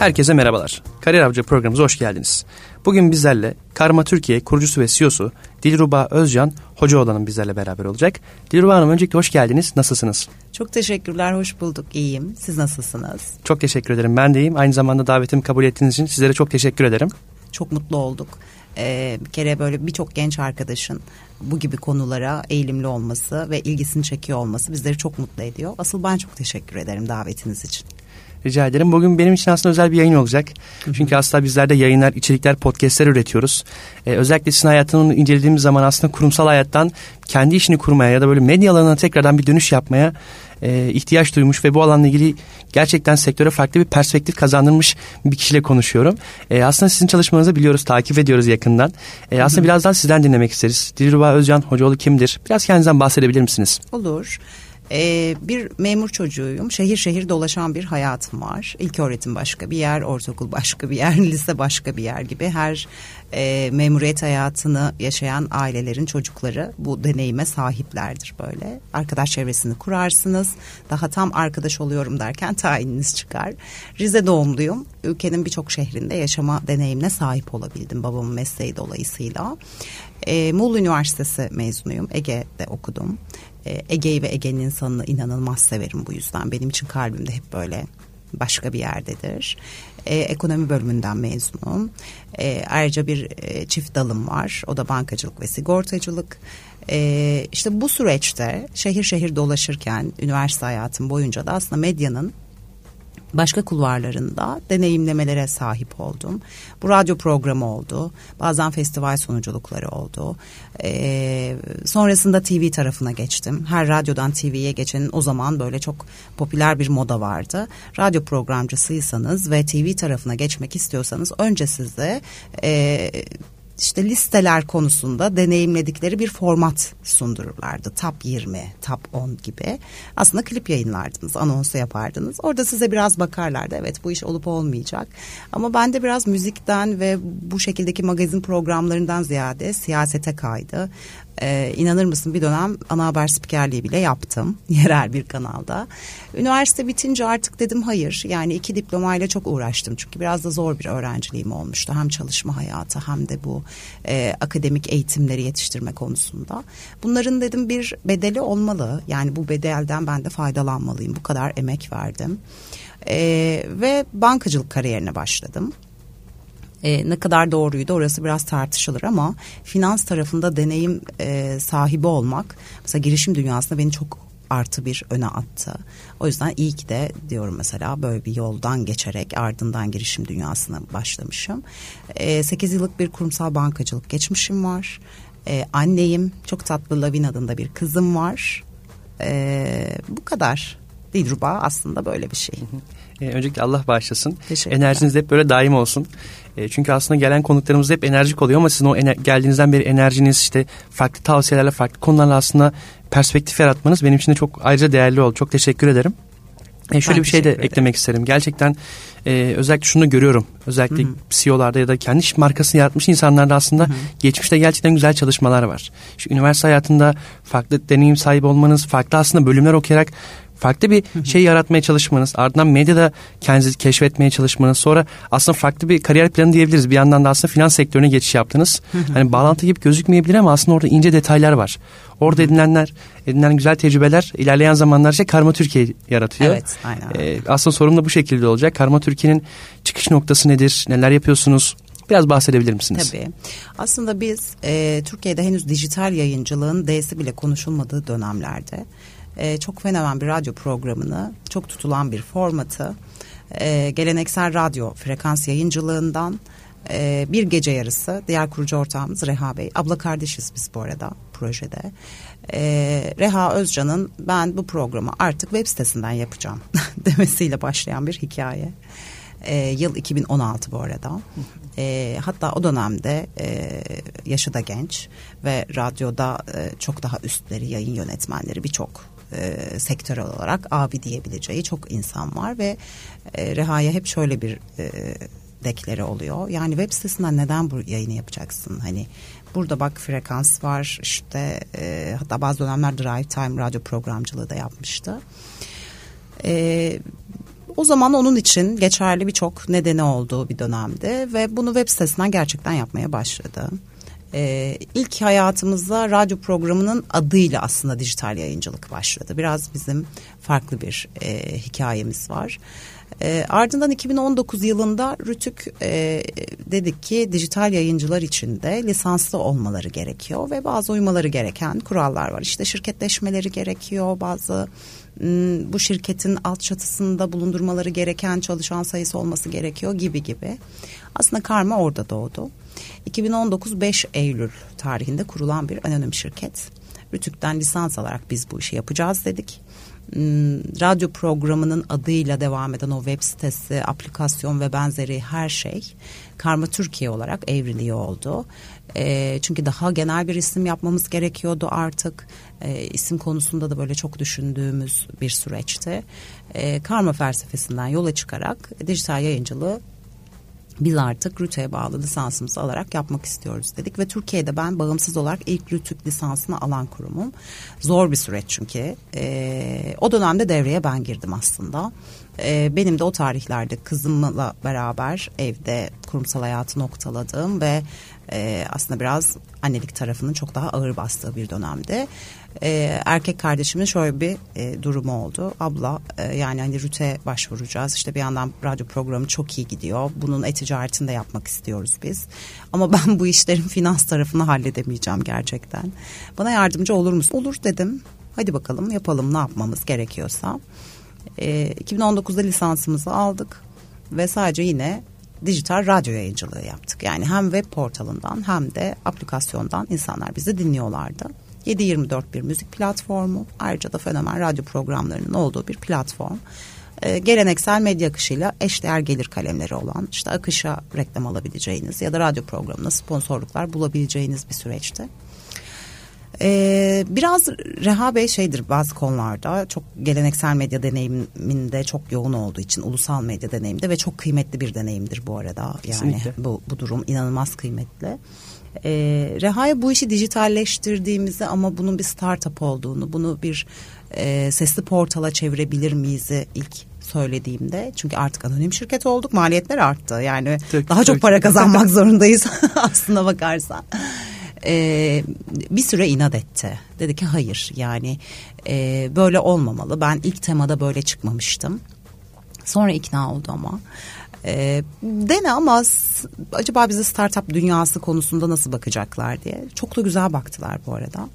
Herkese merhabalar. Kariyer Avcı programımıza hoş geldiniz. Bugün bizlerle Karma Türkiye kurucusu ve CEO'su Dilruba Özcan Hocaoğlan'ın bizlerle beraber olacak. Dilruba Hanım öncelikle hoş geldiniz. Nasılsınız? Çok teşekkürler, hoş bulduk. İyiyim. Siz nasılsınız? Çok teşekkür ederim. Ben de iyiyim. Aynı zamanda davetimi kabul ettiğiniz için sizlere çok teşekkür ederim. Çok mutlu olduk. Ee, bir kere böyle birçok genç arkadaşın bu gibi konulara eğilimli olması ve ilgisini çekiyor olması bizleri çok mutlu ediyor. Asıl ben çok teşekkür ederim davetiniz için. Rica ederim. Bugün benim için aslında özel bir yayın olacak. Çünkü aslında bizler de yayınlar, içerikler, podcastler üretiyoruz. Ee, özellikle sizin hayatını incelediğimiz zaman aslında kurumsal hayattan kendi işini kurmaya ya da böyle medya alanına tekrardan bir dönüş yapmaya e, ihtiyaç duymuş ve bu alanla ilgili gerçekten sektöre farklı bir perspektif kazandırmış bir kişiyle konuşuyorum. E, aslında sizin çalışmalarınızı biliyoruz, takip ediyoruz yakından. E, aslında birazdan sizden dinlemek isteriz. Dilruba Özcan Hocaoğlu kimdir? Biraz kendinizden bahsedebilir misiniz? Olur. Ee, bir memur çocuğuyum. Şehir şehir dolaşan bir hayatım var. İlk öğretim başka bir yer, ortaokul başka bir yer, lise başka bir yer gibi her e, memuriyet hayatını yaşayan ailelerin çocukları bu deneyime sahiplerdir böyle. Arkadaş çevresini kurarsınız. Daha tam arkadaş oluyorum derken tayininiz çıkar. Rize doğumluyum. Ülkenin birçok şehrinde yaşama deneyimine sahip olabildim babamın mesleği dolayısıyla. E, Muğla Üniversitesi mezunuyum. Ege'de okudum. E, Ege'yi ve Ege'nin insanını inanılmaz severim bu yüzden. Benim için kalbimde hep böyle başka bir yerdedir. E, ekonomi bölümünden mezunum. E, ayrıca bir e, çift dalım var. O da bankacılık ve sigortacılık. E, işte bu süreçte şehir şehir dolaşırken üniversite hayatım boyunca da aslında medyanın başka kulvarlarında deneyimlemelere sahip oldum. Bu radyo programı oldu. Bazen festival sunuculukları oldu. Ee, sonrasında TV tarafına geçtim. Her radyodan TV'ye geçenin o zaman böyle çok popüler bir moda vardı. Radyo programcısıysanız ve TV tarafına geçmek istiyorsanız önce size... E, işte listeler konusunda deneyimledikleri bir format sundururlardı. Top 20, Top 10 gibi. Aslında klip yayınlardınız, anonsu yapardınız. Orada size biraz bakarlardı. Evet bu iş olup olmayacak. Ama ben de biraz müzikten ve bu şekildeki magazin programlarından ziyade siyasete kaydı. Ee, inanır mısın bir dönem ana haber spikerliği bile yaptım yerel bir kanalda. Üniversite bitince artık dedim hayır yani iki diplomayla çok uğraştım çünkü biraz da zor bir öğrenciliğim olmuştu. Hem çalışma hayatı hem de bu e, akademik eğitimleri yetiştirme konusunda. Bunların dedim bir bedeli olmalı yani bu bedelden ben de faydalanmalıyım bu kadar emek verdim. E, ve bankacılık kariyerine başladım. E, ne kadar doğruydu orası biraz tartışılır ama finans tarafında deneyim e, sahibi olmak mesela girişim dünyasında beni çok artı bir öne attı. O yüzden iyi ki de diyorum mesela böyle bir yoldan geçerek ardından girişim dünyasına başlamışım. E, 8 yıllık bir kurumsal bankacılık geçmişim var. E, anneyim çok tatlı Lavin adında bir kızım var. E, bu kadar. Dilruba aslında böyle bir şey. E, öncelikle Allah bağışlasın. Enerjiniz hep böyle daim olsun. E, çünkü aslında gelen konuklarımız hep enerjik oluyor ama sizin o ener- geldiğinizden beri enerjiniz işte farklı tavsiyelerle farklı konularla aslında perspektif yaratmanız benim için de çok ayrıca değerli oldu. Çok teşekkür ederim. E, şöyle ben bir şey de ederim. eklemek isterim. Gerçekten e, özellikle şunu görüyorum. Özellikle Hı-hı. CEO'larda ya da kendi markasını yaratmış insanlarda aslında Hı-hı. geçmişte gerçekten güzel çalışmalar var. Şu üniversite hayatında farklı deneyim sahibi olmanız, farklı aslında bölümler okuyarak farklı bir şey yaratmaya çalışmanız, ardından medyada kendinizi keşfetmeye çalışmanız, sonra aslında farklı bir kariyer planı diyebiliriz. Bir yandan da aslında finans sektörüne geçiş yaptınız. hani bağlantı gibi gözükmeyebilir ama aslında orada ince detaylar var. Orada edinenler, edinilen güzel tecrübeler ilerleyen zamanlar şey Karma Türkiye yaratıyor. Evet, aynen. Ee, aslında sorum da bu şekilde olacak. Karma Türkiye'nin çıkış noktası nedir? Neler yapıyorsunuz? Biraz bahsedebilir misiniz? Tabii. Aslında biz e, Türkiye'de henüz dijital yayıncılığın D'si bile konuşulmadığı dönemlerde e, çok fenomen bir radyo programını, çok tutulan bir formatı, e, geleneksel radyo frekans yayıncılığından e, bir gece yarısı diğer kurucu ortağımız Reha Bey. Abla kardeşiz biz bu arada projede. E, Reha Özcan'ın ben bu programı artık web sitesinden yapacağım demesiyle başlayan bir hikaye. E, yıl 2016 bu arada. E, hatta o dönemde e, yaşı da genç ve radyoda e, çok daha üstleri yayın yönetmenleri birçok e, sektörel olarak abi diyebileceği çok insan var ve e, Reha'ya hep şöyle bir e, dekleri oluyor. Yani web sitesinden neden bu yayını yapacaksın? Hani burada bak frekans var işte e, hatta bazı dönemler drive time radyo programcılığı da yapmıştı. E, o zaman onun için geçerli birçok nedeni olduğu bir dönemdi ve bunu web sitesinden gerçekten yapmaya başladı. Ee, ilk hayatımızda radyo programının adıyla aslında dijital yayıncılık başladı. Biraz bizim farklı bir e, hikayemiz var. E, ardından 2019 yılında Rütük e, dedik ki dijital yayıncılar için de lisanslı olmaları gerekiyor ve bazı uymaları gereken kurallar var. İşte şirketleşmeleri gerekiyor, bazı bu şirketin alt çatısında bulundurmaları gereken çalışan sayısı olması gerekiyor gibi gibi. Aslında karma orada doğdu. 2019 5 Eylül tarihinde kurulan bir anonim şirket. Rütük'ten lisans alarak biz bu işi yapacağız dedik. Radyo programının adıyla devam eden o web sitesi, aplikasyon ve benzeri her şey Karma Türkiye olarak evriliyor oldu. E, çünkü daha genel bir isim yapmamız gerekiyordu artık. E, isim konusunda da böyle çok düşündüğümüz bir süreçti. E, karma felsefesinden yola çıkarak dijital yayıncılığı biz artık RÜTE'ye bağlı lisansımızı alarak yapmak istiyoruz dedik ve Türkiye'de ben bağımsız olarak ilk RÜTÜK lisansını alan kurumum. Zor bir süreç çünkü. E, o dönemde devreye ben girdim aslında. E, benim de o tarihlerde kızımla beraber evde kurumsal hayatı noktaladım ve e, aslında biraz annelik tarafının çok daha ağır bastığı bir dönemde. E, erkek kardeşimin şöyle bir e, durumu oldu. Abla e, yani hani rüte başvuracağız. İşte bir yandan radyo programı çok iyi gidiyor. Bunun e-ticaretini de yapmak istiyoruz biz. Ama ben bu işlerin finans tarafını halledemeyeceğim gerçekten. Bana yardımcı olur musun? Olur dedim. Hadi bakalım yapalım ne yapmamız gerekiyorsa. E, 2019'da lisansımızı aldık ve sadece yine dijital radyo yayıncılığı yaptık. Yani hem web portalından hem de aplikasyondan insanlar bizi dinliyorlardı. 7-24 bir müzik platformu ayrıca da fenomen radyo programlarının olduğu bir platform. Ee, geleneksel medya akışıyla eşdeğer gelir kalemleri olan işte akışa reklam alabileceğiniz ya da radyo programına sponsorluklar bulabileceğiniz bir süreçti. Ee, biraz Reha Bey şeydir bazı konularda çok geleneksel medya deneyiminde çok yoğun olduğu için ulusal medya deneyimde ve çok kıymetli bir deneyimdir bu arada. Yani bu, bu durum inanılmaz kıymetli. Ee, Reha'ya bu işi dijitalleştirdiğimizi ama bunun bir startup olduğunu, bunu bir e, sesli portala çevirebilir miyiz ilk söylediğimde çünkü artık anonim şirket olduk maliyetler arttı yani çok, daha çok, çok para kazanmak zorundayız aslında bakarsan e, bir süre inat etti. Dedi ki hayır yani e, böyle olmamalı. Ben ilk temada böyle çıkmamıştım. Sonra ikna oldu ama. E, dene ama acaba bize startup dünyası konusunda nasıl bakacaklar diye. Çok da güzel baktılar bu arada.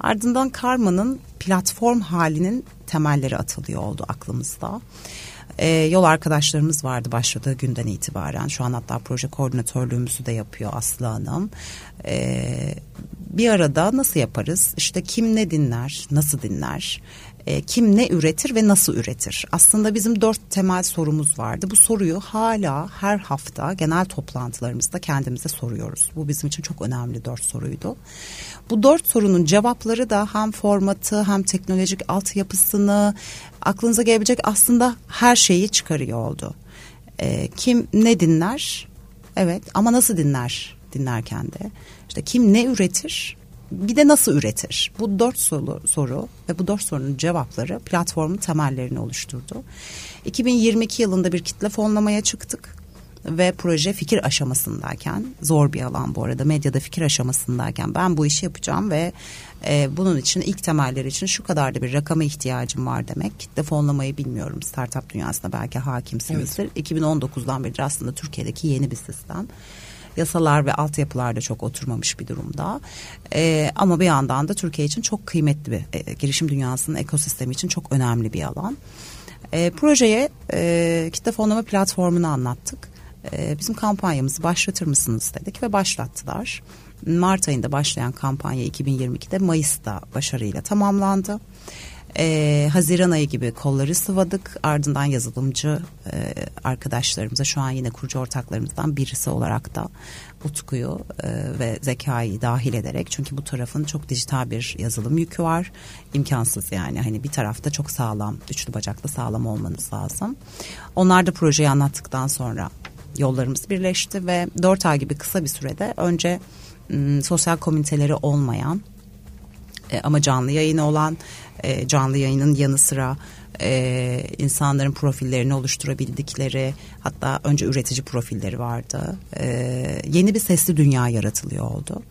Ardından Karma'nın platform halinin temelleri atılıyor oldu aklımızda. E, yol arkadaşlarımız vardı başladığı günden itibaren. Şu an hatta proje koordinatörlüğümüzü de yapıyor Aslı Hanım. E, bir arada nasıl yaparız? İşte kim ne dinler, nasıl dinler? E, kim ne üretir ve nasıl üretir? Aslında bizim dört temel sorumuz vardı. Bu soruyu hala her hafta genel toplantılarımızda kendimize soruyoruz. Bu bizim için çok önemli dört soruydu. Bu dört sorunun cevapları da hem formatı hem teknolojik altyapısını aklınıza gelebilecek aslında her şeyi çıkarıyor oldu. E, kim ne dinler? Evet ama nasıl dinler dinlerken de? İşte kim ne üretir? Bir de nasıl üretir? Bu dört soru, soru ve bu dört sorunun cevapları platformun temellerini oluşturdu. 2022 yılında bir kitle fonlamaya çıktık ve proje fikir aşamasındayken zor bir alan bu arada medyada fikir aşamasındayken ben bu işi yapacağım ve e, bunun için ilk temeller için şu kadar da bir rakama ihtiyacım var demek. Kitle fonlamayı bilmiyorum startup dünyasında belki hakimsinizdir. Evet. 2019'dan beri aslında Türkiye'deki yeni bir sistem yasalar ve altyapılar da çok oturmamış bir durumda. E, ama bir yandan da Türkiye için çok kıymetli bir e, girişim dünyasının ekosistemi için çok önemli bir alan. E, projeye e, kitle fonlama platformunu anlattık. E, bizim kampanyamızı başlatır mısınız dedik ve başlattılar. Mart ayında başlayan kampanya 2022'de Mayıs'ta başarıyla tamamlandı. Ee, Haziran ayı gibi kolları sıvadık. Ardından yazılımcı e, arkadaşlarımıza şu an yine kurucu ortaklarımızdan birisi olarak da Utku'yu e, ve zekayı dahil ederek çünkü bu tarafın çok dijital bir yazılım yükü var. İmkansız yani hani bir tarafta çok sağlam, üçlü bacaklı sağlam olmanız lazım. Onlar da projeyi anlattıktan sonra yollarımız birleşti ve dört ay gibi kısa bir sürede önce sosyal komüniteleri olmayan E, ama canlı yayını olan e, canlı yayının yanı sıra e, insanların profillerini oluşturabildikleri hatta önce üretici profilleri vardı. Yeni bir sesli dünya yaratılıyor oldu.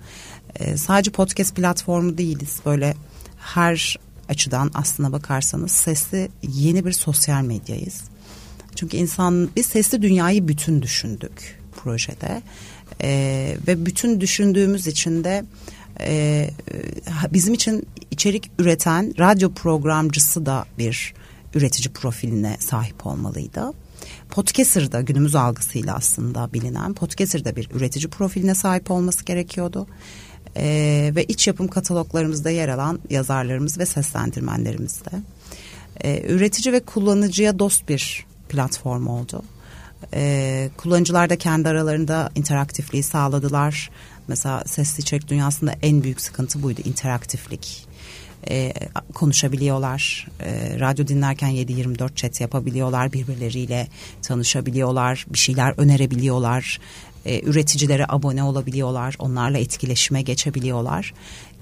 Sadece podcast platformu değiliz böyle her açıdan aslına bakarsanız sesli yeni bir sosyal medyayız. Çünkü insan biz sesli dünyayı bütün düşündük projede e, ve bütün düşündüğümüz için de e, bizim için içerik üreten radyo programcısı da bir üretici profiline sahip olmalıydı. Podcaster da günümüz algısıyla aslında bilinen Podcaster da bir üretici profiline sahip olması gerekiyordu. Ee, ve iç yapım kataloglarımızda yer alan yazarlarımız ve seslendirmenlerimiz de. Ee, üretici ve kullanıcıya dost bir platform oldu. Ee, kullanıcılar da kendi aralarında interaktifliği sağladılar. Mesela sesli içerik dünyasında en büyük sıkıntı buydu interaktiflik e, konuşabiliyorlar. E, radyo dinlerken 7-24 chat yapabiliyorlar. Birbirleriyle tanışabiliyorlar. Bir şeyler önerebiliyorlar. E, üreticilere abone olabiliyorlar. Onlarla etkileşime geçebiliyorlar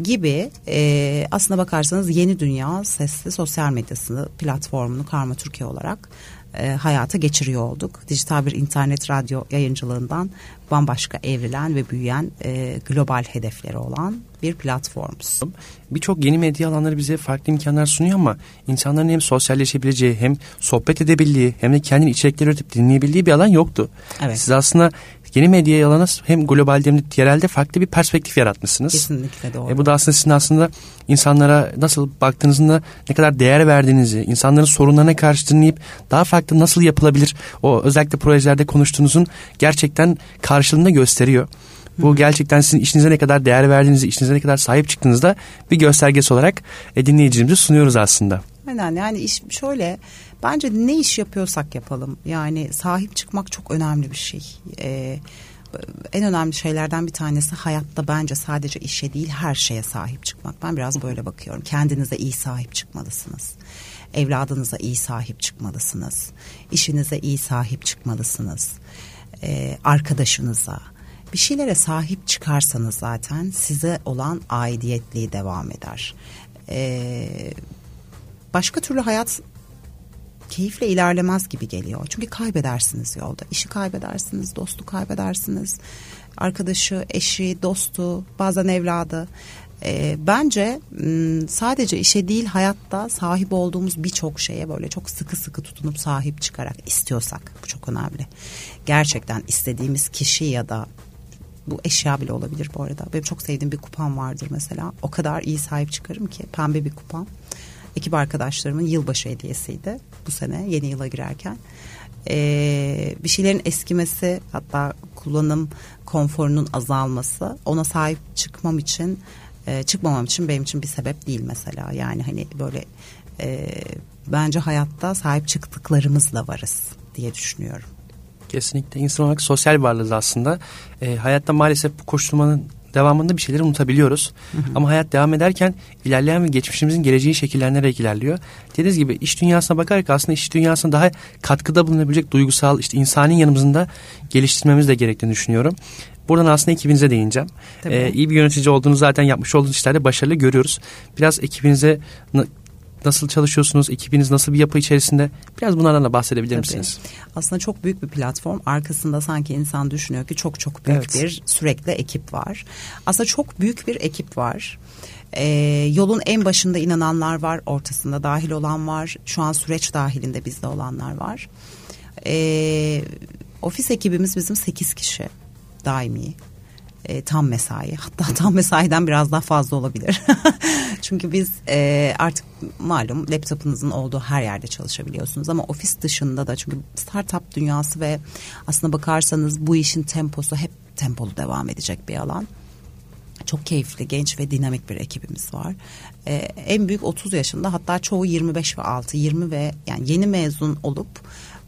gibi e, aslına bakarsanız yeni dünya sesli sosyal medyasını platformunu Karma Türkiye olarak e, hayata geçiriyor olduk. Dijital bir internet radyo yayıncılığından bambaşka evrilen ve büyüyen e, global hedefleri olan bir platformuz. Birçok yeni medya alanları bize farklı imkanlar sunuyor ama insanların hem sosyalleşebileceği hem sohbet edebildiği hem de kendini içerikler üretip dinleyebildiği bir alan yoktu. Evet. Siz aslında yeni medya alana hem globalde hem de yerelde farklı bir perspektif yaratmışsınız. Kesinlikle doğru. E, bu da aslında sizin aslında insanlara nasıl baktığınızda ne kadar değer verdiğinizi, insanların sorunlarına karşı dinleyip daha farklı nasıl yapılabilir o özellikle projelerde konuştuğunuzun gerçekten karşılığında gösteriyor. Bu gerçekten sizin işinize ne kadar değer verdiğinizi, işinize ne kadar sahip çıktığınızda bir göstergesi olarak e, dinleyicilerimize sunuyoruz aslında. Aynen yani iş şöyle bence ne iş yapıyorsak yapalım yani sahip çıkmak çok önemli bir şey. Ee, en önemli şeylerden bir tanesi hayatta bence sadece işe değil her şeye sahip çıkmak. Ben biraz böyle bakıyorum. Kendinize iyi sahip çıkmalısınız. Evladınıza iyi sahip çıkmalısınız. İşinize iyi sahip çıkmalısınız. Ee, arkadaşınıza, bir şeylere sahip çıkarsanız zaten size olan aidiyetliği devam eder. Ee, başka türlü hayat keyifle ilerlemez gibi geliyor. Çünkü kaybedersiniz yolda. İşi kaybedersiniz, dostu kaybedersiniz. Arkadaşı, eşi, dostu, bazen evladı. E, bence sadece işe değil hayatta sahip olduğumuz birçok şeye böyle çok sıkı sıkı tutunup sahip çıkarak istiyorsak bu çok önemli. Gerçekten istediğimiz kişi ya da bu eşya bile olabilir bu arada. Benim çok sevdiğim bir kupam vardır mesela. O kadar iyi sahip çıkarım ki pembe bir kupam. Ekip arkadaşlarımın yılbaşı hediyesiydi bu sene yeni yıla girerken. Ee, bir şeylerin eskimesi hatta kullanım konforunun azalması ona sahip çıkmam için e, çıkmamam için benim için bir sebep değil mesela. Yani hani böyle e, bence hayatta sahip çıktıklarımızla varız diye düşünüyorum. Kesinlikle insan olarak sosyal varlığız aslında. E, hayatta maalesef bu koşturmanın devamında bir şeyleri unutabiliyoruz. Hı hı. Ama hayat devam ederken ilerleyen ve geçmişimizin geleceği şekillenerek ilerliyor. Dediğiniz gibi iş dünyasına bakarak aslında iş dünyasına daha katkıda bulunabilecek duygusal işte insani yanımızın geliştirmemiz de gerektiğini düşünüyorum. Buradan aslında ekibinize değineceğim. Ee, iyi bir yönetici olduğunu zaten yapmış olduğunuz işlerde başarılı görüyoruz. Biraz ekibinize nasıl çalışıyorsunuz? Ekibiniz nasıl bir yapı içerisinde? Biraz bunlardan da bahsedebilir Tabii. misiniz? Aslında çok büyük bir platform. Arkasında sanki insan düşünüyor ki çok çok büyük evet. bir sürekli ekip var. Aslında çok büyük bir ekip var. Ee, yolun en başında inananlar var, ortasında dahil olan var. Şu an süreç dahilinde bizde olanlar var. Ee, ofis ekibimiz bizim sekiz kişi daimi e, tam mesai hatta tam mesaiden biraz daha fazla olabilir. Çünkü biz e, artık malum laptopunuzun olduğu her yerde çalışabiliyorsunuz ama ofis dışında da çünkü startup dünyası ve aslında bakarsanız bu işin temposu hep tempolu devam edecek bir alan. Çok keyifli, genç ve dinamik bir ekibimiz var. Ee, en büyük 30 yaşında hatta çoğu 25 ve 6, 20 ve yani yeni mezun olup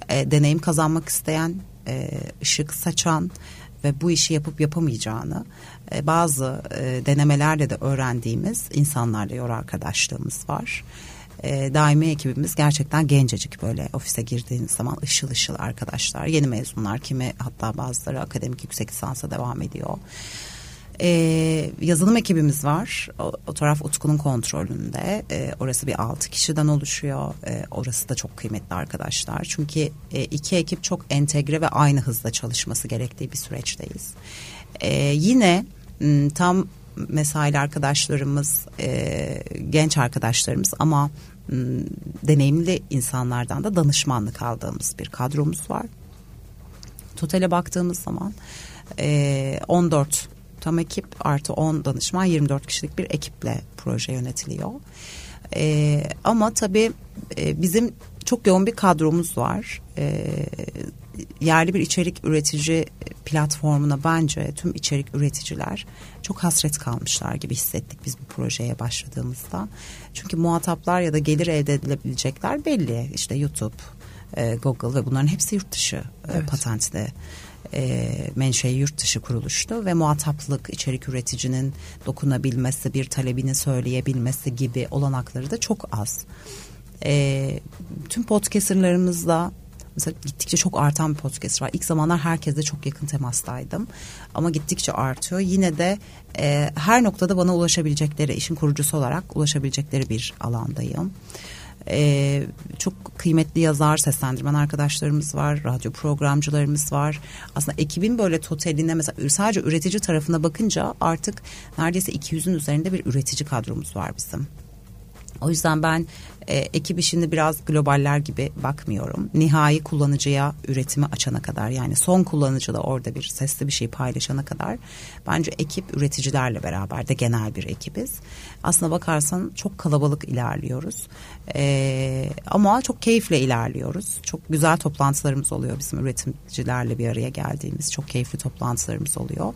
e, deneyim kazanmak isteyen, e, ışık saçan, ve bu işi yapıp yapamayacağını e, bazı e, denemelerle de öğrendiğimiz insanlarla yor arkadaşlığımız var. E, daimi ekibimiz gerçekten gencecik böyle ofise girdiğiniz zaman ışıl ışıl arkadaşlar. Yeni mezunlar kimi hatta bazıları akademik yüksek lisansa devam ediyor. E, yazılım ekibimiz var. O, o taraf Utku'nun kontrolünde. E, orası bir altı kişiden oluşuyor. E, orası da çok kıymetli arkadaşlar. Çünkü e, iki ekip çok entegre ve aynı hızda çalışması gerektiği bir süreçteyiz. E, yine tam mesaili arkadaşlarımız, e, genç arkadaşlarımız ama deneyimli insanlardan da danışmanlık aldığımız bir kadromuz var. Totale baktığımız zaman e, 14 tam ekip artı 10 danışman 24 kişilik bir ekiple proje yönetiliyor. E, ama tabii e, bizim çok yoğun bir kadromuz var. E, yerli bir içerik üretici platformuna bence tüm içerik üreticiler çok hasret kalmışlar gibi hissettik biz bu projeye başladığımızda. Çünkü muhataplar ya da gelir elde edilebilecekler belli. İşte YouTube, e, Google ve bunların hepsi yurt dışı e, evet. patentli e, menşei yurt dışı kuruluştu ve muhataplık içerik üreticinin dokunabilmesi, bir talebini söyleyebilmesi gibi olanakları da çok az. E, tüm podcasterlarımızla Mesela gittikçe çok artan bir podcast var. İlk zamanlar herkesle çok yakın temastaydım. Ama gittikçe artıyor. Yine de e, her noktada bana ulaşabilecekleri, işin kurucusu olarak ulaşabilecekleri bir alandayım. Ee, çok kıymetli yazar, seslendirmen arkadaşlarımız var, radyo programcılarımız var. Aslında ekibin böyle totaline mesela sadece üretici tarafına bakınca artık neredeyse 200'ün üzerinde bir üretici kadromuz var bizim. O yüzden ben e, ekip işini biraz globaller gibi bakmıyorum. Nihai kullanıcıya üretimi açana kadar yani son kullanıcı da orada bir sesli bir şey paylaşana kadar bence ekip üreticilerle beraber de genel bir ekibiz. Aslına bakarsan çok kalabalık ilerliyoruz. E, ama çok keyifle ilerliyoruz. Çok güzel toplantılarımız oluyor bizim üretimcilerle bir araya geldiğimiz çok keyifli toplantılarımız oluyor.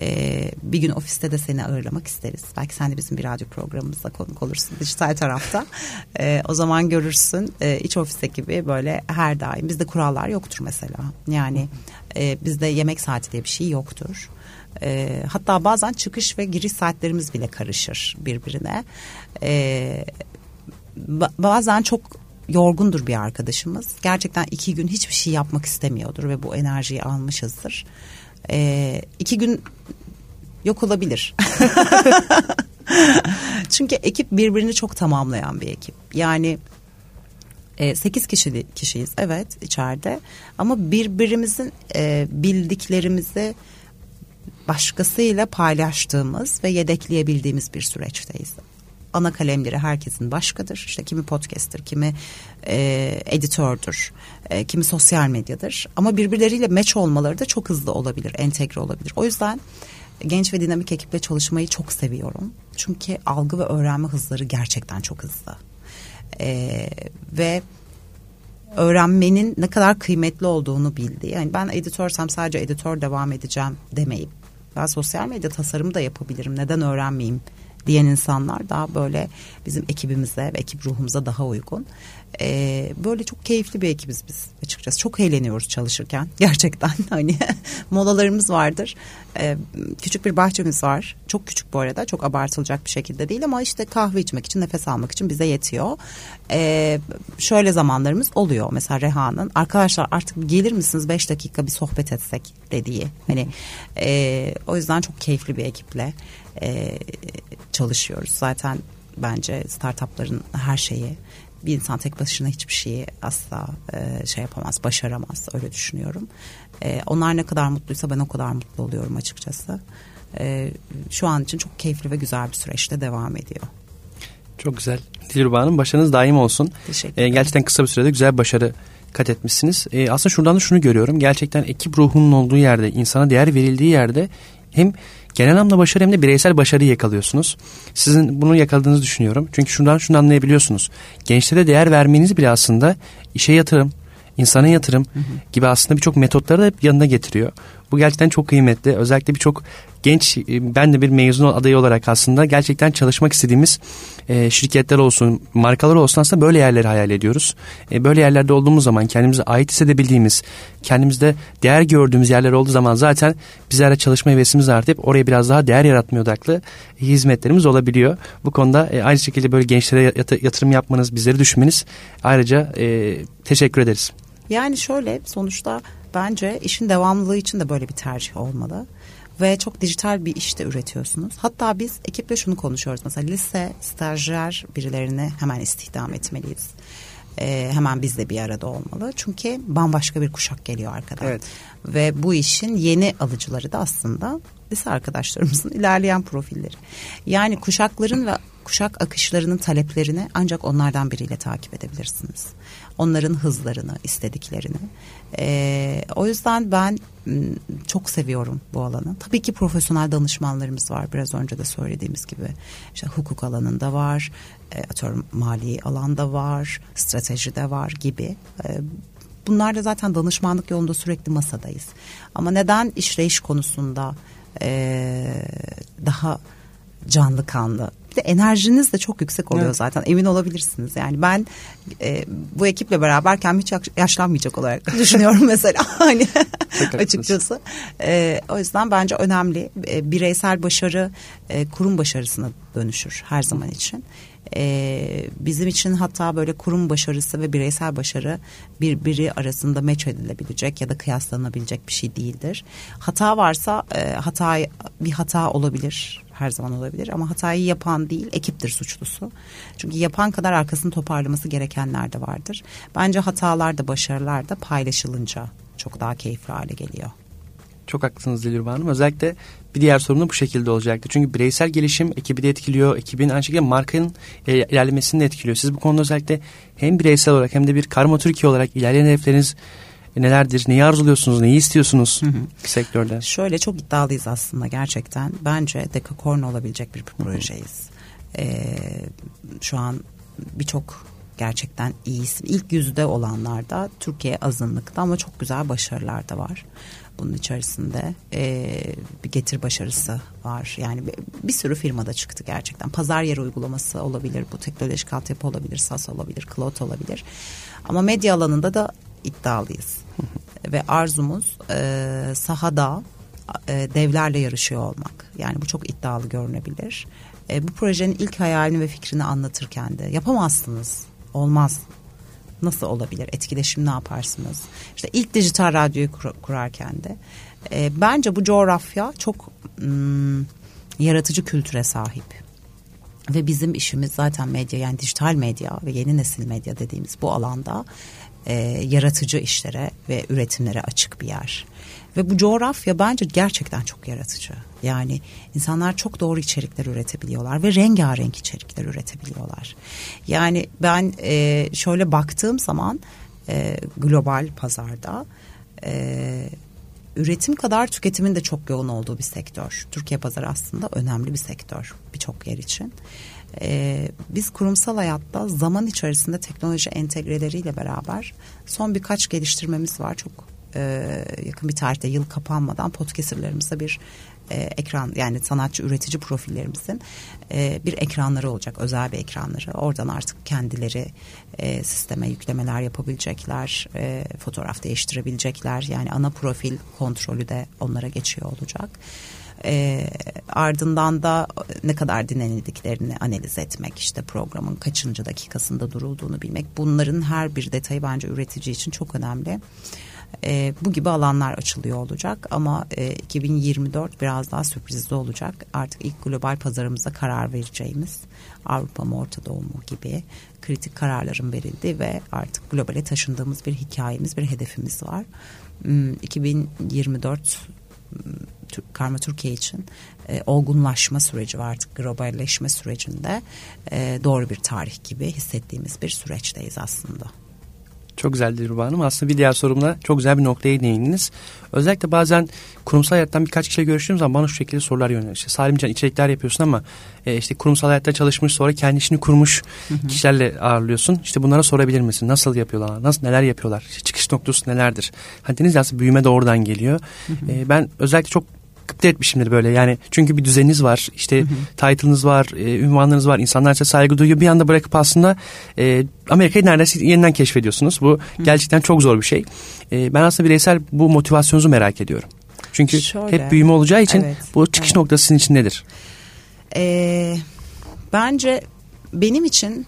E, bir gün ofiste de seni ağırlamak isteriz. Belki sen de bizim bir radyo programımızda konuk olursun dijital tarafta. E, o zaman görürsün e, iç ofis ekibi böyle her daim. Bizde kurallar yoktur mesela. Yani e, bizde yemek saati diye bir şey yoktur. E, hatta bazen çıkış ve giriş saatlerimiz bile karışır birbirine. E, bazen çok yorgundur bir arkadaşımız. Gerçekten iki gün hiçbir şey yapmak istemiyordur ve bu enerjiyi almışızdır. E, iki gün yok olabilir. Çünkü ekip birbirini çok tamamlayan bir ekip. Yani e, 8 kişi, kişiyiz evet içeride ama birbirimizin e, bildiklerimizi başkasıyla paylaştığımız ve yedekleyebildiğimiz bir süreçteyiz. Ana kalemleri herkesin başkadır. İşte kimi podcaster, kimi e, editördür, e, kimi sosyal medyadır. Ama birbirleriyle meç olmaları da çok hızlı olabilir, entegre olabilir. O yüzden genç ve dinamik ekiple çalışmayı çok seviyorum. Çünkü algı ve öğrenme hızları gerçekten çok hızlı. Ee, ve öğrenmenin ne kadar kıymetli olduğunu bildi. Yani ben editörsem sadece editör devam edeceğim demeyip ben sosyal medya tasarımı da yapabilirim. Neden öğrenmeyeyim diyen insanlar daha böyle bizim ekibimize ve ekip ruhumuza daha uygun. Ee, böyle çok keyifli bir ekibiz biz açıkçası. Çok eğleniyoruz çalışırken gerçekten. Hani molalarımız vardır. Ee, küçük bir bahçemiz var. Çok küçük bu arada. Çok abartılacak bir şekilde değil ama işte kahve içmek için, nefes almak için bize yetiyor. Ee, şöyle zamanlarımız oluyor. Mesela Reha'nın arkadaşlar artık gelir misiniz beş dakika bir sohbet etsek dediği. Hani e, o yüzden çok keyifli bir ekiple e, çalışıyoruz. Zaten bence startupların her şeyi bir insan tek başına hiçbir şeyi asla e, şey yapamaz, başaramaz öyle düşünüyorum. E, onlar ne kadar mutluysa ben o kadar mutlu oluyorum açıkçası. E, şu an için çok keyifli ve güzel bir süreçte devam ediyor. Çok güzel. Dilruba Hanım başarınız daim olsun. Teşekkür ederim. E, gerçekten kısa bir sürede güzel başarı kat etmişsiniz. E, aslında şuradan da şunu görüyorum. Gerçekten ekip ruhunun olduğu yerde, insana değer verildiği yerde hem genel anlamda başarı hem de bireysel başarıyı yakalıyorsunuz. Sizin bunu yakaladığınızı düşünüyorum. Çünkü şundan şunu anlayabiliyorsunuz. Gençlere değer vermeniz bile aslında işe yatırım, insana yatırım hı hı. gibi aslında birçok metotları da yanına getiriyor. Bu gerçekten çok kıymetli. Özellikle birçok genç e, ben de bir mezun adayı olarak aslında gerçekten çalışmak istediğimiz e, şirketler olsun, markalar olsun aslında böyle yerleri hayal ediyoruz. E, böyle yerlerde olduğumuz zaman kendimize ait hissedebildiğimiz, kendimizde değer gördüğümüz yerler olduğu zaman zaten bizlerle çalışma hevesimiz artıp oraya biraz daha değer yaratmaya odaklı hizmetlerimiz olabiliyor. Bu konuda aynı şekilde böyle gençlere yatırım yapmanız, bizleri düşünmeniz ayrıca teşekkür ederiz. Yani şöyle sonuçta bence işin devamlılığı için de böyle bir tercih olmalı. ve çok dijital bir işte üretiyorsunuz. Hatta biz ekiple şunu konuşuyoruz. Mesela lise stajyer birilerini hemen istihdam etmeliyiz. Ee, hemen biz de bir arada olmalı. Çünkü bambaşka bir kuşak geliyor arkadan. Evet. Ve bu işin yeni alıcıları da aslında lise arkadaşlarımızın ilerleyen profilleri. Yani kuşakların ve kuşak akışlarının taleplerini ancak onlardan biriyle takip edebilirsiniz. Onların hızlarını, istediklerini. Ee, o yüzden ben çok seviyorum bu alanı. Tabii ki profesyonel danışmanlarımız var. Biraz önce de söylediğimiz gibi. İşte hukuk alanında var, e, atıyorum mali alanda var, stratejide var gibi. E, bunlar da zaten danışmanlık yolunda sürekli masadayız. Ama neden işleyiş konusunda e, daha canlı kanlı. Bir de enerjiniz de çok yüksek oluyor evet. zaten emin olabilirsiniz. Yani ben e, bu ekiple beraberken hiç yaşlanmayacak olarak düşünüyorum mesela hani açıkçası. E, o yüzden bence önemli e, bireysel başarı e, kurum başarısına dönüşür her zaman için. Ee, bizim için hatta böyle kurum başarısı ve bireysel başarı birbiri arasında meç edilebilecek ya da kıyaslanabilecek bir şey değildir. Hata varsa e, hata bir hata olabilir her zaman olabilir ama hatayı yapan değil ekiptir suçlusu. Çünkü yapan kadar arkasını toparlaması gerekenler de vardır. Bence hatalar da başarılar da paylaşılınca çok daha keyifli hale geliyor. Çok haklısınız Dilruba Hanım. Özellikle bir diğer sorun da bu şekilde olacaktı. Çünkü bireysel gelişim ekibi de etkiliyor. Ekibin aynı şekilde markanın ilerlemesini de etkiliyor. Siz bu konuda özellikle hem bireysel olarak hem de bir Karma Türkiye olarak ilerleyen hedefleriniz nelerdir? Neyi arzuluyorsunuz? Neyi istiyorsunuz hı hı. sektörde? Şöyle çok iddialıyız aslında gerçekten. Bence dekakorn olabilecek bir projeyiz. Ee, şu an birçok gerçekten iyi isim. İlk yüzde olanlarda Türkiye azınlıkta ama çok güzel başarılar da var bunun içerisinde e, bir getir başarısı var. Yani bir, bir sürü firmada çıktı gerçekten. Pazar yeri uygulaması olabilir, bu teknolojik altyapı olabilir, SAS olabilir, Cloud olabilir. Ama medya alanında da iddialıyız. Ve arzumuz e, sahada e, devlerle yarışıyor olmak. Yani bu çok iddialı görünebilir. E, bu projenin ilk hayalini ve fikrini anlatırken de yapamazsınız, olmaz nasıl olabilir? Etkileşim ne yaparsınız? İşte ilk dijital radyoyu kur, kurarken de e, bence bu coğrafya çok ım, yaratıcı kültüre sahip. Ve bizim işimiz zaten medya yani dijital medya ve yeni nesil medya dediğimiz bu alanda e, yaratıcı işlere ve üretimlere açık bir yer. Ve bu coğrafya bence gerçekten çok yaratıcı. Yani insanlar çok doğru içerikler üretebiliyorlar ve rengarenk içerikler üretebiliyorlar. Yani ben e, şöyle baktığım zaman e, global pazarda e, üretim kadar tüketimin de çok yoğun olduğu bir sektör. Türkiye pazarı aslında önemli bir sektör birçok yer için. Ee, biz kurumsal hayatta zaman içerisinde teknoloji entegreleriyle beraber son birkaç geliştirmemiz var. Çok e, yakın bir tarihte yıl kapanmadan podcastlerimize bir e, ekran yani sanatçı üretici profillerimizin e, bir ekranları olacak özel bir ekranları. Oradan artık kendileri e, sisteme yüklemeler yapabilecekler e, fotoğraf değiştirebilecekler. Yani ana profil kontrolü de onlara geçiyor olacak. E, ardından da ne kadar dinlenildiklerini analiz etmek işte programın kaçıncı dakikasında durulduğunu bilmek. Bunların her bir detayı bence üretici için çok önemli e, bu gibi alanlar açılıyor olacak ama e, 2024 biraz daha sürprizli olacak. Artık ilk global pazarımıza karar vereceğimiz Avrupa mı Orta Doğu mu gibi kritik kararların verildi ve artık globale taşındığımız bir hikayemiz, bir hedefimiz var. 2024 hmm, hmm, Karma Türkiye için e, olgunlaşma süreci var artık globalleşme sürecinde e, doğru bir tarih gibi hissettiğimiz bir süreçteyiz aslında. Çok güzel Dilruba Hanım. Aslında bir diğer sorumla çok güzel bir noktaya değindiniz. Özellikle bazen kurumsal hayattan birkaç kişiyle görüştüğüm zaman bana şu şekilde sorular yöneliyor. İşte Salimcan içerikler yapıyorsun ama e, işte kurumsal hayatta çalışmış sonra kendi işini kurmuş hı hı. kişilerle ağırlıyorsun. İşte bunlara sorabilir misin? Nasıl yapıyorlar? Nasıl neler yapıyorlar? İşte çıkış noktası nelerdir? Hani deniz aslında büyüme de oradan geliyor. Hı hı. E, ben özellikle çok gıpta etmişimdir böyle yani çünkü bir düzeniniz var işte title'ınız var e, ünvanlarınız var insanlar size saygı duyuyor bir anda bırakıp aslında e, Amerika'yı neredeyse yeniden keşfediyorsunuz bu hı. gerçekten çok zor bir şey e, ben aslında bireysel bu motivasyonunuzu merak ediyorum çünkü Şöyle, hep büyüme olacağı için evet, bu çıkış evet. noktası sizin için nedir? Ee, bence benim için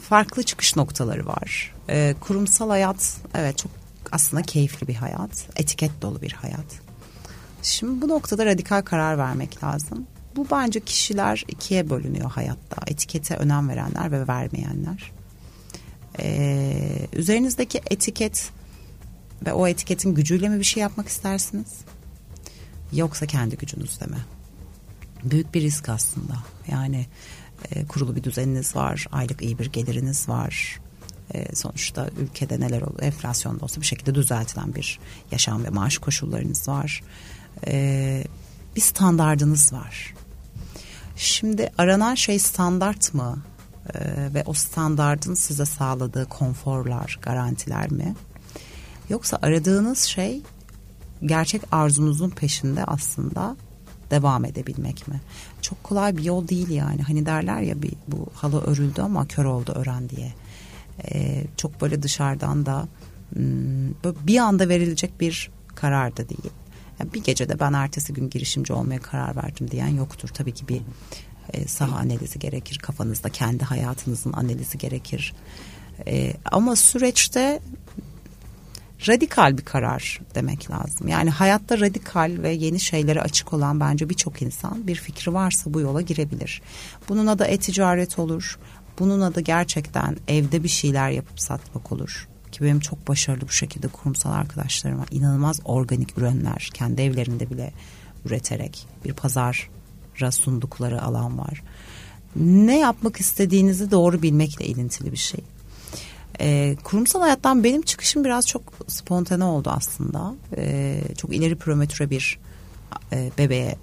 farklı çıkış noktaları var. Ee, kurumsal hayat evet çok aslında keyifli bir hayat. Etiket dolu bir hayat. Şimdi bu noktada radikal karar vermek lazım. Bu bence kişiler ikiye bölünüyor hayatta. Etikete önem verenler ve vermeyenler. Ee, üzerinizdeki etiket ve o etiketin gücüyle mi bir şey yapmak istersiniz? Yoksa kendi gücünüzle mi? Büyük bir risk aslında. Yani e, kurulu bir düzeniniz var, aylık iyi bir geliriniz var. E, sonuçta ülkede neler oluyor, enflasyonda olsa bir şekilde düzeltilen bir yaşam ve maaş koşullarınız var. E, bir standardınız var. Şimdi aranan şey standart mı? E, ve o standardın size sağladığı konforlar, garantiler mi? Yoksa aradığınız şey gerçek arzunuzun peşinde aslında devam edebilmek mi? Çok kolay bir yol değil yani. Hani derler ya bir bu halı örüldü ama kör oldu ören diye. Ee, çok böyle dışarıdan da hmm, bir anda verilecek bir karar da değil. Yani bir gecede ben ertesi gün girişimci olmaya karar verdim diyen yoktur. Tabii ki bir e, saha analizi gerekir. Kafanızda kendi hayatınızın analizi gerekir. E, ama süreçte radikal bir karar demek lazım. Yani hayatta radikal ve yeni şeylere açık olan bence birçok insan bir fikri varsa bu yola girebilir. Bunun adı e-ticaret olur. Bunun adı gerçekten evde bir şeyler yapıp satmak olur. Ki benim çok başarılı bu şekilde kurumsal arkadaşlarım var. İnanılmaz organik ürünler kendi evlerinde bile üreterek bir pazara sundukları alan var. Ne yapmak istediğinizi doğru bilmekle ilintili bir şey. E, kurumsal hayattan benim çıkışım biraz çok spontane oldu aslında. E, çok ileri prometre bir e, bebeğe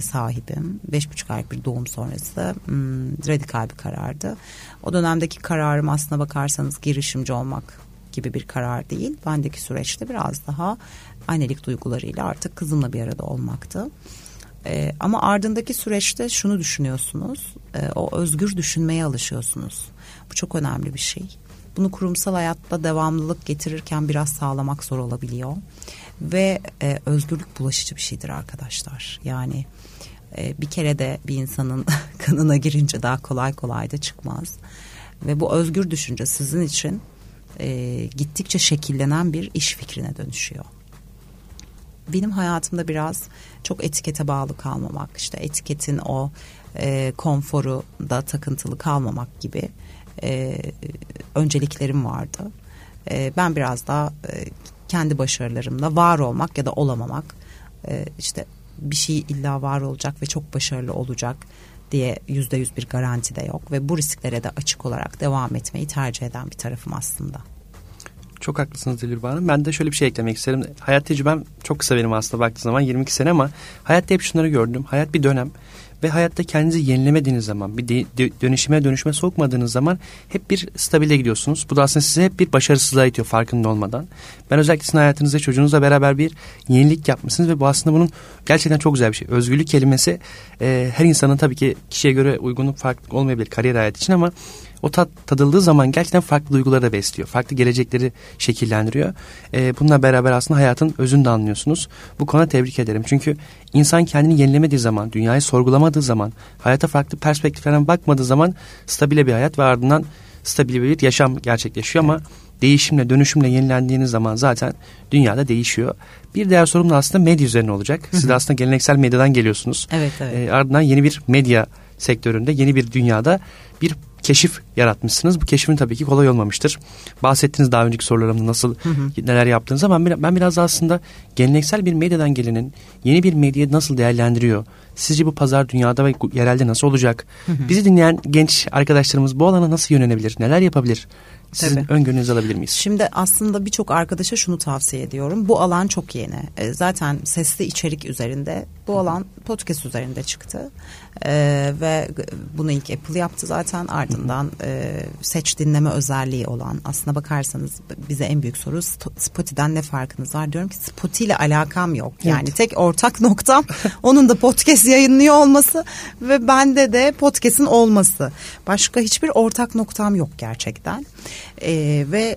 sahibim. Beş buçuk aylık bir doğum sonrası hmm, radikal bir karardı. O dönemdeki kararım aslına bakarsanız girişimci olmak gibi bir karar değil. Bendeki süreçte biraz daha annelik duygularıyla artık kızımla bir arada olmaktı. Ee, ama ardındaki süreçte şunu düşünüyorsunuz. E, o özgür düşünmeye alışıyorsunuz. Bu çok önemli bir şey. Bunu kurumsal hayatta devamlılık getirirken biraz sağlamak zor olabiliyor. Ve e, özgürlük bulaşıcı bir şeydir arkadaşlar. Yani e, bir kere de bir insanın kanına girince daha kolay kolay da çıkmaz. Ve bu özgür düşünce sizin için e, gittikçe şekillenen bir iş fikrine dönüşüyor. Benim hayatımda biraz çok etikete bağlı kalmamak, işte etiketin o e, konforu da takıntılı kalmamak gibi e, önceliklerim vardı. E, ben biraz daha e, kendi başarılarımla var olmak ya da olamamak e, işte bir şey illa var olacak ve çok başarılı olacak diye yüzde yüz bir garanti de yok ve bu risklere de açık olarak devam etmeyi tercih eden bir tarafım aslında. Çok haklısınız Dilruba Hanım. Ben de şöyle bir şey eklemek isterim. Hayat tecrübem çok kısa benim aslında baktığı zaman 22 sene ama hayatta hep şunları gördüm. Hayat bir dönem ve hayatta kendinizi yenilemediğiniz zaman, bir de, de, dönüşüme dönüşme sokmadığınız zaman hep bir stabile gidiyorsunuz. Bu da aslında size hep bir başarısızlığa itiyor farkında olmadan. Ben özellikle sizin hayatınızda çocuğunuzla beraber bir yenilik yapmışsınız ve bu aslında bunun gerçekten çok güzel bir şey. Özgürlük kelimesi e, her insanın tabii ki kişiye göre uygunluk farklı olmayabilir kariyer hayatı için ama o tat tadıldığı zaman gerçekten farklı duyguları da besliyor. Farklı gelecekleri şekillendiriyor. E, bununla beraber aslında hayatın özünü de anlıyorsunuz. Bu konuda tebrik ederim. Çünkü insan kendini yenilemediği zaman, dünyayı sorgulamadığı zaman, hayata farklı perspektiflerden bakmadığı zaman stabile bir hayat ve ardından stabil bir yaşam gerçekleşiyor ama değişimle, dönüşümle yenilendiğiniz zaman zaten dünyada değişiyor. Bir diğer sorum da aslında medya üzerine olacak. Siz de aslında geleneksel medyadan geliyorsunuz. Evet, evet. E, ardından yeni bir medya sektöründe, yeni bir dünyada bir keşif yaratmışsınız. Bu keşifin tabii ki kolay olmamıştır. Bahsettiniz daha önceki sorularımda nasıl hı hı. neler yaptığınızı ama ben biraz aslında geleneksel bir medyadan gelenin yeni bir medyayı nasıl değerlendiriyor? Sizce bu pazar dünyada ve yerelde nasıl olacak? Hı hı. Bizi dinleyen genç arkadaşlarımız bu alana nasıl yönelebilir? Neler yapabilir? Sizin Tabii. öngörünüzü alabilir miyiz? Şimdi aslında birçok arkadaşa şunu tavsiye ediyorum. Bu alan çok yeni. E, zaten sesli içerik üzerinde bu alan podcast üzerinde çıktı. E, ve bunu ilk Apple yaptı zaten ardından e, seç dinleme özelliği olan aslına bakarsanız bize en büyük soru Spotify'den ne farkınız var? Diyorum ki Spotify ile alakam yok. Yani evet. tek ortak noktam onun da podcast yayınlıyor olması ve bende de podcast'in olması. Başka hiçbir ortak noktam yok gerçekten. E, ve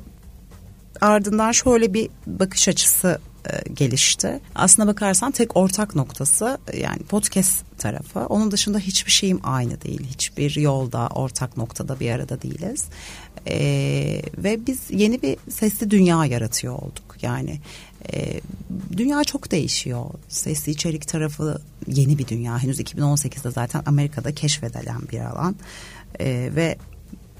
ardından şöyle bir bakış açısı e, gelişti. Aslına bakarsan tek ortak noktası e, yani podcast tarafı. Onun dışında hiçbir şeyim aynı değil. Hiçbir yolda ortak noktada bir arada değiliz. E, ve biz yeni bir sesli dünya yaratıyor olduk. Yani e, dünya çok değişiyor. Sesli içerik tarafı yeni bir dünya. Henüz 2018'de zaten Amerika'da keşfedilen bir alan. E, ve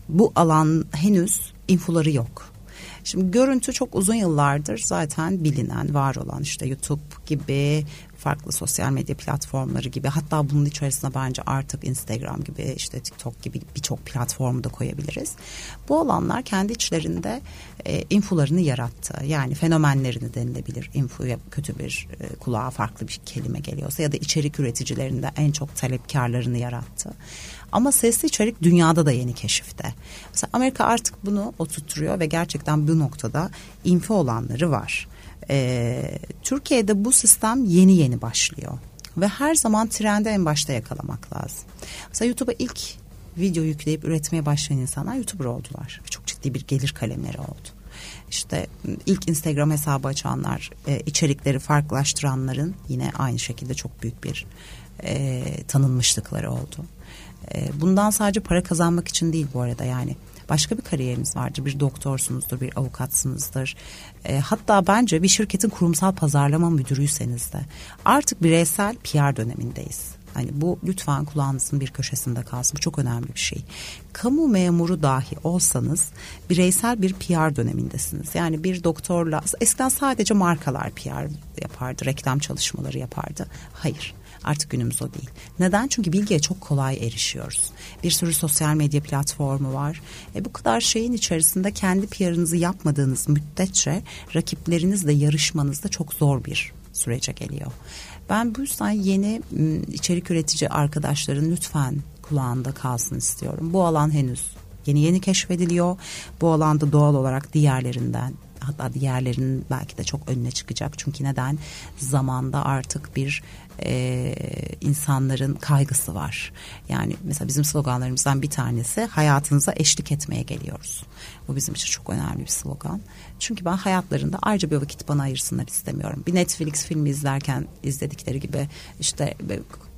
bu alan henüz infoları yok. Şimdi görüntü çok uzun yıllardır zaten bilinen, var olan işte YouTube gibi farklı sosyal medya platformları gibi hatta bunun içerisinde bence artık Instagram gibi işte TikTok gibi birçok platformu da koyabiliriz. Bu alanlar kendi içlerinde e, infolarını yarattı. Yani fenomenlerini denilebilir. Infoya kötü bir e, kulağa farklı bir kelime geliyorsa ya da içerik üreticilerinde en çok talepkarlarını yarattı. Ama sesli içerik dünyada da yeni keşifte. Mesela Amerika artık bunu oturtuyor ve gerçekten bu noktada info olanları var. Ee, Türkiye'de bu sistem yeni yeni başlıyor. Ve her zaman trendi en başta yakalamak lazım. Mesela YouTube'a ilk video yükleyip üretmeye başlayan insanlar YouTuber oldular. Çok ciddi bir gelir kalemleri oldu. İşte ilk Instagram hesabı açanlar, e, içerikleri farklılaştıranların yine aynı şekilde çok büyük bir e, tanınmışlıkları oldu. E, bundan sadece para kazanmak için değil bu arada yani başka bir kariyeriniz vardır. Bir doktorsunuzdur, bir avukatsınızdır. E, hatta bence bir şirketin kurumsal pazarlama müdürüyseniz de artık bireysel PR dönemindeyiz. Hani bu lütfen kulağınızın bir köşesinde kalsın. Bu çok önemli bir şey. Kamu memuru dahi olsanız bireysel bir PR dönemindesiniz. Yani bir doktorla eskiden sadece markalar PR yapardı, reklam çalışmaları yapardı. Hayır. Artık günümüz o değil. Neden? Çünkü bilgiye çok kolay erişiyoruz. Bir sürü sosyal medya platformu var. E bu kadar şeyin içerisinde kendi PR'ınızı yapmadığınız müddetçe rakiplerinizle yarışmanız da çok zor bir sürece geliyor. Ben bu yüzden yeni içerik üretici arkadaşların lütfen kulağında kalsın istiyorum. Bu alan henüz yeni yeni keşfediliyor. Bu alanda doğal olarak diğerlerinden hatta diğerlerinin belki de çok önüne çıkacak. Çünkü neden? Zamanda artık bir e, insanların kaygısı var. Yani mesela bizim sloganlarımızdan bir tanesi hayatınıza eşlik etmeye geliyoruz. Bu bizim için çok önemli bir slogan. Çünkü ben hayatlarında ayrıca bir vakit bana ayırsınlar istemiyorum. Bir Netflix filmi izlerken izledikleri gibi işte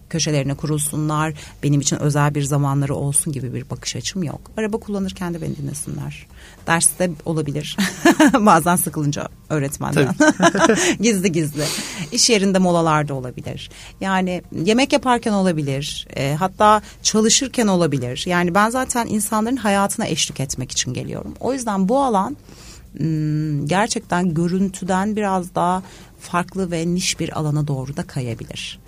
köşelerine kurulsunlar. Benim için özel bir zamanları olsun gibi bir bakış açım yok. Araba kullanırken de beni dinlesinler. Derste olabilir. Bazen sıkılınca öğretmenden. gizli gizli. İş yerinde molalarda olabilir. Yani yemek yaparken olabilir. E, hatta çalışırken olabilir. Yani ben zaten insanların hayatına eşlik etmek için geliyorum. O yüzden bu alan hmm, gerçekten görüntüden biraz daha farklı ve niş bir alana doğru da kayabilir.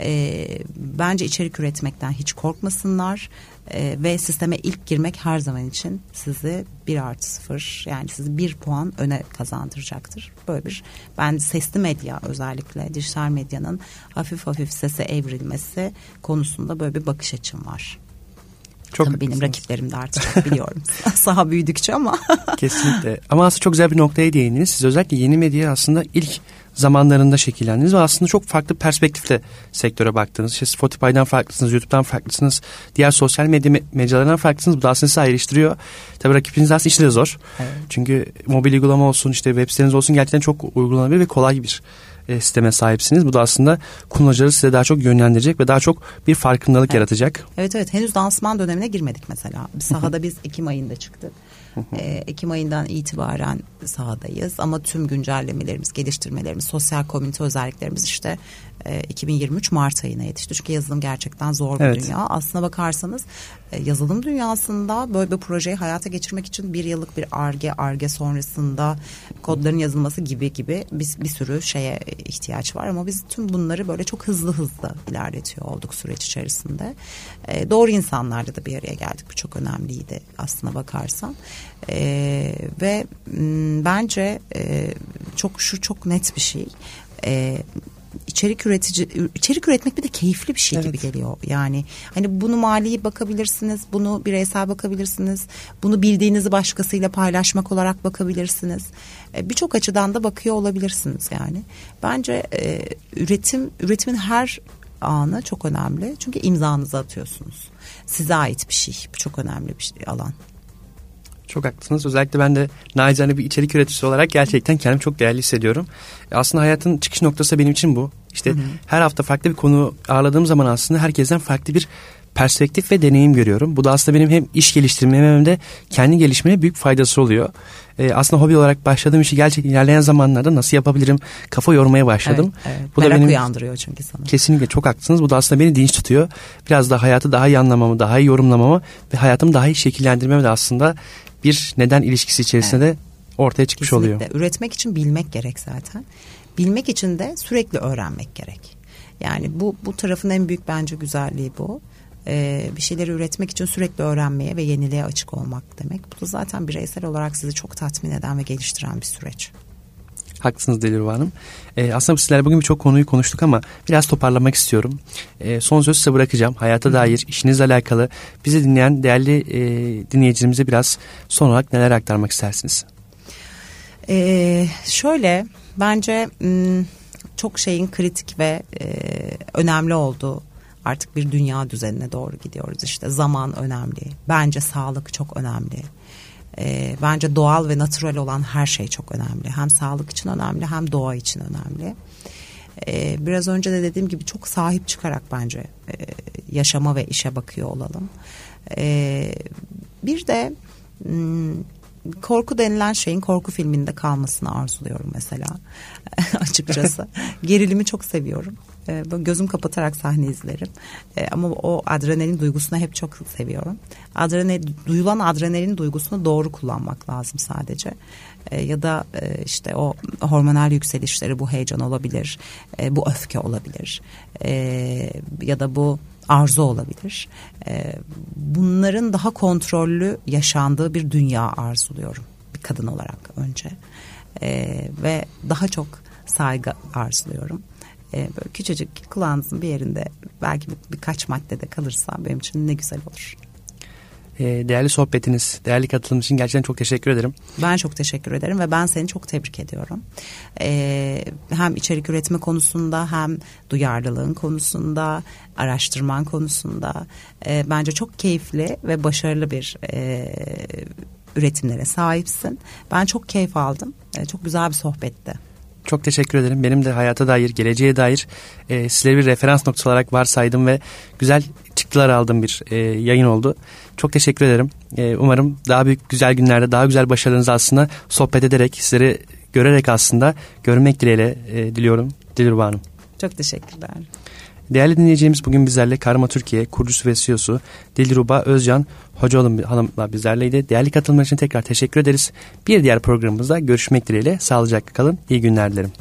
E, bence içerik üretmekten hiç korkmasınlar e, ve sisteme ilk girmek her zaman için sizi bir artı sıfır yani sizi bir puan öne kazandıracaktır. Böyle bir ben sesli medya özellikle dijital medyanın hafif hafif sese evrilmesi konusunda böyle bir bakış açım var. Çok Tabii benim rakiplerim de artacak biliyorum. Saha büyüdükçe ama. Kesinlikle. Ama aslında çok güzel bir noktaya değindiniz. Siz özellikle yeni medya aslında ilk zamanlarında şekillendiniz ve aslında çok farklı perspektifle sektöre baktınız. İşte Spotify'dan farklısınız, YouTube'dan farklısınız, diğer sosyal medya mecralarından farklısınız. Bu da aslında sizi ayrıştırıyor. Tabii rakibiniz aslında de zor. Evet. Çünkü mobil uygulama olsun, işte web siteniz olsun gerçekten çok uygulanabilir ve kolay bir e, sisteme sahipsiniz. Bu da aslında kullanıcıları size daha çok yönlendirecek ve daha çok bir farkındalık evet. yaratacak. Evet evet henüz dansman dönemine girmedik mesela. Sahada biz Ekim ayında çıktık e, Ekim ayından itibaren sahadayız ama tüm güncellemelerimiz, geliştirmelerimiz, sosyal komünite özelliklerimiz işte e, 2023 Mart ayına yetişti. Çünkü yazılım gerçekten zor bir evet. dünya. Aslına bakarsanız e, yazılım dünyasında böyle bir projeyi hayata geçirmek için bir yıllık bir arge, arge sonrasında kodların yazılması gibi gibi bir, bir sürü şeye ihtiyaç var ama biz tüm bunları böyle çok hızlı hızlı ilerletiyor olduk süreç içerisinde. E, doğru insanlarla da bir araya geldik. Bu çok önemliydi aslına bakarsan. E, ve m, bence e, çok şu çok net bir şey. E, içerik üretici içerik üretmek bir de keyifli bir şey evet. gibi geliyor. Yani hani bunu mali bakabilirsiniz, bunu bireysel bakabilirsiniz, bunu bildiğinizi başkasıyla paylaşmak olarak bakabilirsiniz. E, Birçok açıdan da bakıyor olabilirsiniz yani. Bence e, üretim üretimin her anı çok önemli. Çünkü imzanızı atıyorsunuz. Size ait bir şey. Bu çok önemli bir şey, alan. Çok haklısınız. Özellikle ben de nacizane bir içerik üreticisi olarak gerçekten kendimi çok değerli hissediyorum. E, aslında hayatın çıkış noktası benim için bu. İşte hı hı. her hafta farklı bir konu ağırladığım zaman aslında herkesten farklı bir perspektif ve deneyim görüyorum. Bu da aslında benim hem iş geliştirmeme hem de kendi gelişmeme büyük faydası oluyor. Ee, aslında hobi olarak başladığım işi gerçekten ilerleyen zamanlarda nasıl yapabilirim kafa yormaya başladım. Evet, evet. Bu Merak da benim, uyandırıyor çünkü sana. Kesinlikle çok haklısınız. Bu da aslında beni dinç tutuyor. Biraz da hayatı daha iyi anlamamı, daha iyi yorumlamamı ve hayatımı daha iyi şekillendirmeme de aslında bir neden ilişkisi içerisinde evet. de ortaya çıkmış Kesinlikle. oluyor. Üretmek için bilmek gerek zaten. Bilmek için de sürekli öğrenmek gerek. Yani bu bu tarafın en büyük bence güzelliği bu e, bir şeyleri üretmek için sürekli öğrenmeye ve yeniliğe açık olmak demek. Bu da zaten bireysel olarak sizi çok tatmin eden ve geliştiren bir süreç. Haklısınız Delirva Hanım. Ee, aslında sizlerle bugün birçok konuyu konuştuk ama biraz toparlamak istiyorum. Ee, son sözü size bırakacağım. Hayata dair, işinizle alakalı bizi dinleyen değerli e, dinleyicilerimize biraz son olarak neler aktarmak istersiniz? Ee, şöyle, bence çok şeyin kritik ve e, önemli olduğu artık bir dünya düzenine doğru gidiyoruz. İşte zaman önemli. Bence sağlık çok önemli. E, bence doğal ve natural olan her şey çok önemli. Hem sağlık için önemli hem doğa için önemli. E, biraz önce de dediğim gibi çok sahip çıkarak bence e, yaşama ve işe bakıyor olalım. E, bir de hmm, korku denilen şeyin korku filminde kalmasını arzuluyorum mesela açıkçası. Gerilimi çok seviyorum. E, gözüm kapatarak sahne izlerim. E, ama o adrenalin duygusunu hep çok seviyorum. Adrenalin, duyulan adrenalin duygusunu doğru kullanmak lazım sadece. E, ya da e, işte o hormonal yükselişleri bu heyecan olabilir. E, bu öfke olabilir. Ya da bu arzu olabilir. E, bunların daha kontrollü yaşandığı bir dünya arzuluyorum bir kadın olarak önce. E, ve daha çok saygı arzuluyorum e, böyle küçücük kulağınızın bir yerinde belki bir, birkaç maddede kalırsa benim için ne güzel olur. E, değerli sohbetiniz, değerli katılım için gerçekten çok teşekkür ederim. Ben çok teşekkür ederim ve ben seni çok tebrik ediyorum. Ee, hem içerik üretme konusunda hem duyarlılığın konusunda, araştırman konusunda e, bence çok keyifli ve başarılı bir e, üretimlere sahipsin. Ben çok keyif aldım. E, çok güzel bir sohbetti. Çok teşekkür ederim. Benim de hayata dair, geleceğe dair e, sizleri bir referans noktası olarak varsaydım ve güzel çıktılar aldığım bir e, yayın oldu. Çok teşekkür ederim. E, umarım daha büyük güzel günlerde, daha güzel başarılarınızı aslında sohbet ederek, sizleri görerek aslında görmek dileğiyle e, diliyorum Dilruba Hanım. Çok teşekkürler. Değerli dinleyeceğimiz bugün bizlerle Karma Türkiye kurucusu ve CEO'su Dilruba Özcan Hocaoğlu hanımla bizlerleydi. Değerli katılımlar için tekrar teşekkür ederiz. Bir diğer programımızda görüşmek dileğiyle sağlıcakla kalın. İyi günler dilerim.